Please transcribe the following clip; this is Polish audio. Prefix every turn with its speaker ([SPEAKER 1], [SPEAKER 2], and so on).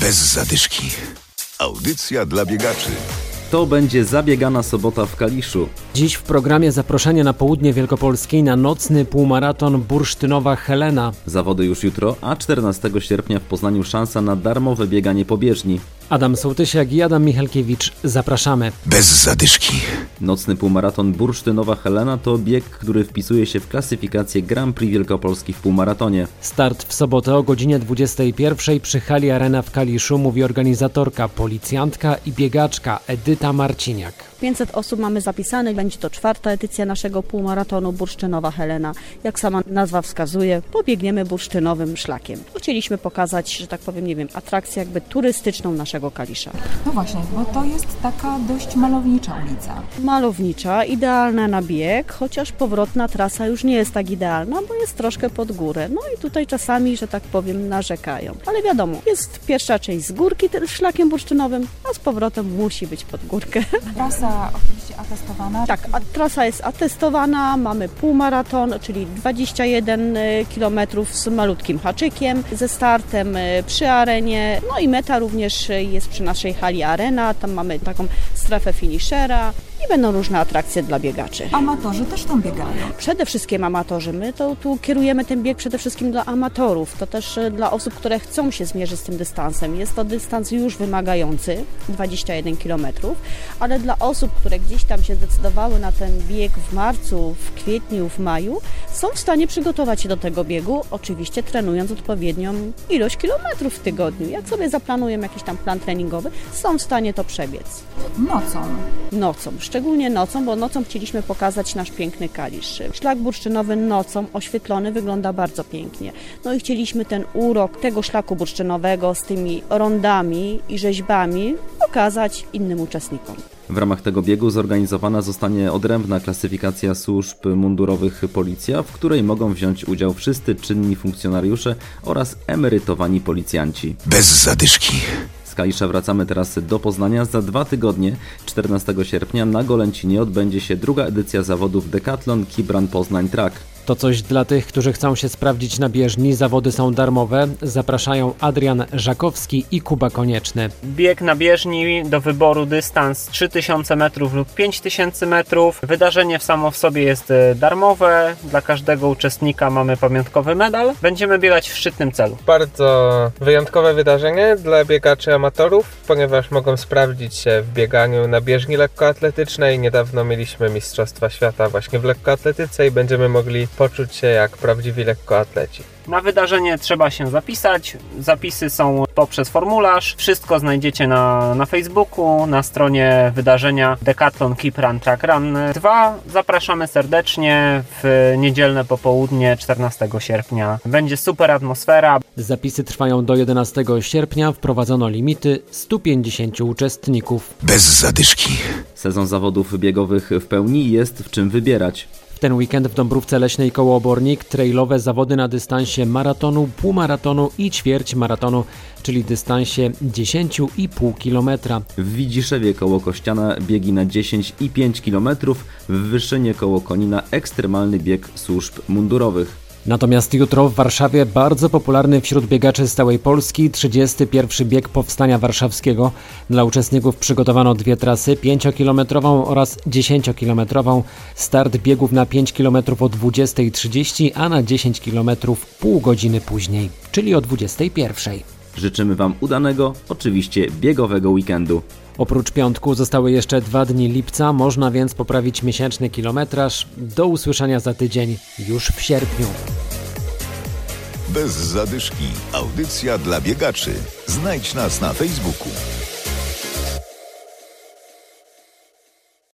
[SPEAKER 1] Bez zadyszki. Audycja dla biegaczy.
[SPEAKER 2] To będzie zabiegana sobota w Kaliszu.
[SPEAKER 3] Dziś w programie zaproszenie na południe Wielkopolskiej na nocny półmaraton Bursztynowa Helena.
[SPEAKER 2] Zawody już jutro, a 14 sierpnia w Poznaniu szansa na darmowe bieganie po bieżni.
[SPEAKER 3] Adam Sołtysiak i Adam Michalkiewicz. Zapraszamy.
[SPEAKER 1] Bez zadyszki.
[SPEAKER 2] Nocny półmaraton Bursztynowa Helena to bieg, który wpisuje się w klasyfikację Grand Prix Wielkopolski w półmaratonie.
[SPEAKER 3] Start w sobotę o godzinie 21 przy hali Arena w Kaliszu mówi organizatorka, policjantka i biegaczka Edyta Marciniak.
[SPEAKER 4] 500 osób mamy zapisane, będzie to czwarta edycja naszego półmaratonu Bursztynowa Helena. Jak sama nazwa wskazuje, pobiegniemy bursztynowym szlakiem. Chcieliśmy pokazać, że tak powiem, nie wiem, atrakcję jakby turystyczną naszego Kalisza.
[SPEAKER 5] No właśnie, bo to jest taka dość malownicza ulica.
[SPEAKER 4] Malownicza, idealna na bieg, chociaż powrotna trasa już nie jest tak idealna, bo jest troszkę pod górę. No i tutaj czasami, że tak powiem, narzekają. Ale wiadomo, jest pierwsza część z górki szlakiem bursztynowym, a z powrotem musi być pod górkę.
[SPEAKER 5] Trasa atestowana.
[SPEAKER 4] Tak, trasa jest atestowana, mamy półmaraton, czyli 21 km z malutkim haczykiem, ze startem y, przy arenie, no i meta również jest przy naszej hali Arena, tam mamy taką strefę finishera i będą różne atrakcje dla biegaczy.
[SPEAKER 5] Amatorzy też tam biegają.
[SPEAKER 4] Przede wszystkim amatorzy. My to tu kierujemy ten bieg przede wszystkim dla amatorów. To też y, dla osób, które chcą się zmierzyć z tym dystansem. Jest to dystans już wymagający, 21 km, ale dla osób, które gdzieś tam się zdecydowały na ten bieg w marcu, w kwietniu, w maju, są w stanie przygotować się do tego biegu, oczywiście trenując odpowiednią ilość kilometrów w tygodniu. Jak sobie zaplanują jakiś tam plan treningowy, są w stanie to przebiec.
[SPEAKER 5] Nocą.
[SPEAKER 4] Nocą, szczególnie nocą, bo nocą chcieliśmy pokazać nasz piękny Kalisz. Szlak bursztynowy nocą oświetlony wygląda bardzo pięknie. No i chcieliśmy ten urok tego szlaku bursztynowego z tymi rondami i rzeźbami pokazać innym uczestnikom.
[SPEAKER 2] W ramach tego biegu zorganizowana zostanie odrębna klasyfikacja służb mundurowych Policja, w której mogą wziąć udział wszyscy czynni funkcjonariusze oraz emerytowani policjanci.
[SPEAKER 1] Bez zadyszki.
[SPEAKER 2] Kalisza wracamy teraz do Poznania. Za dwa tygodnie, 14 sierpnia, na Golęcinie odbędzie się druga edycja zawodów Decathlon Kibran Poznań Track.
[SPEAKER 3] To coś dla tych, którzy chcą się sprawdzić na bieżni. Zawody są darmowe. Zapraszają Adrian Żakowski i Kuba Konieczny.
[SPEAKER 6] Bieg na bieżni do wyboru dystans 3000 metrów lub 5000 metrów. Wydarzenie w samo w sobie jest e, darmowe. Dla każdego uczestnika mamy pamiątkowy medal. Będziemy biegać w szczytnym celu.
[SPEAKER 7] Bardzo wyjątkowe wydarzenie dla biegaczy amatorów, ponieważ mogą sprawdzić się w bieganiu na bieżni lekkoatletycznej. Niedawno mieliśmy Mistrzostwa Świata właśnie w lekkoatletyce i będziemy mogli poczuć się jak prawdziwi lekkoatleci.
[SPEAKER 6] Na wydarzenie trzeba się zapisać. Zapisy są poprzez formularz. Wszystko znajdziecie na, na Facebooku, na stronie wydarzenia Decathlon Keep Run Track Run 2. Zapraszamy serdecznie w niedzielne popołudnie 14 sierpnia. Będzie super atmosfera.
[SPEAKER 3] Zapisy trwają do 11 sierpnia. Wprowadzono limity 150 uczestników.
[SPEAKER 1] Bez zadyszki.
[SPEAKER 2] Sezon zawodów biegowych w pełni jest w czym wybierać.
[SPEAKER 3] W ten weekend w Dąbrówce Leśnej koło Obornik trailowe zawody na dystansie maratonu, półmaratonu i ćwierć maratonu, czyli dystansie 10,5 km.
[SPEAKER 2] W Widziszewie koło Kościana biegi na 10 i 5 km, w Wyszynie koło Konina ekstremalny bieg służb mundurowych.
[SPEAKER 3] Natomiast jutro w Warszawie bardzo popularny wśród biegaczy z całej Polski 31 bieg Powstania Warszawskiego. Dla uczestników przygotowano dwie trasy, 5-kilometrową oraz 10-kilometrową. Start biegów na 5 km o 20.30, a na 10 km pół godziny później, czyli o 21.00.
[SPEAKER 2] Życzymy Wam udanego, oczywiście biegowego weekendu.
[SPEAKER 3] Oprócz piątku zostały jeszcze dwa dni lipca, można więc poprawić miesięczny kilometraż. Do usłyszenia za tydzień, już w sierpniu.
[SPEAKER 1] Bez zadyszki. Audycja dla biegaczy. Znajdź nas na Facebooku.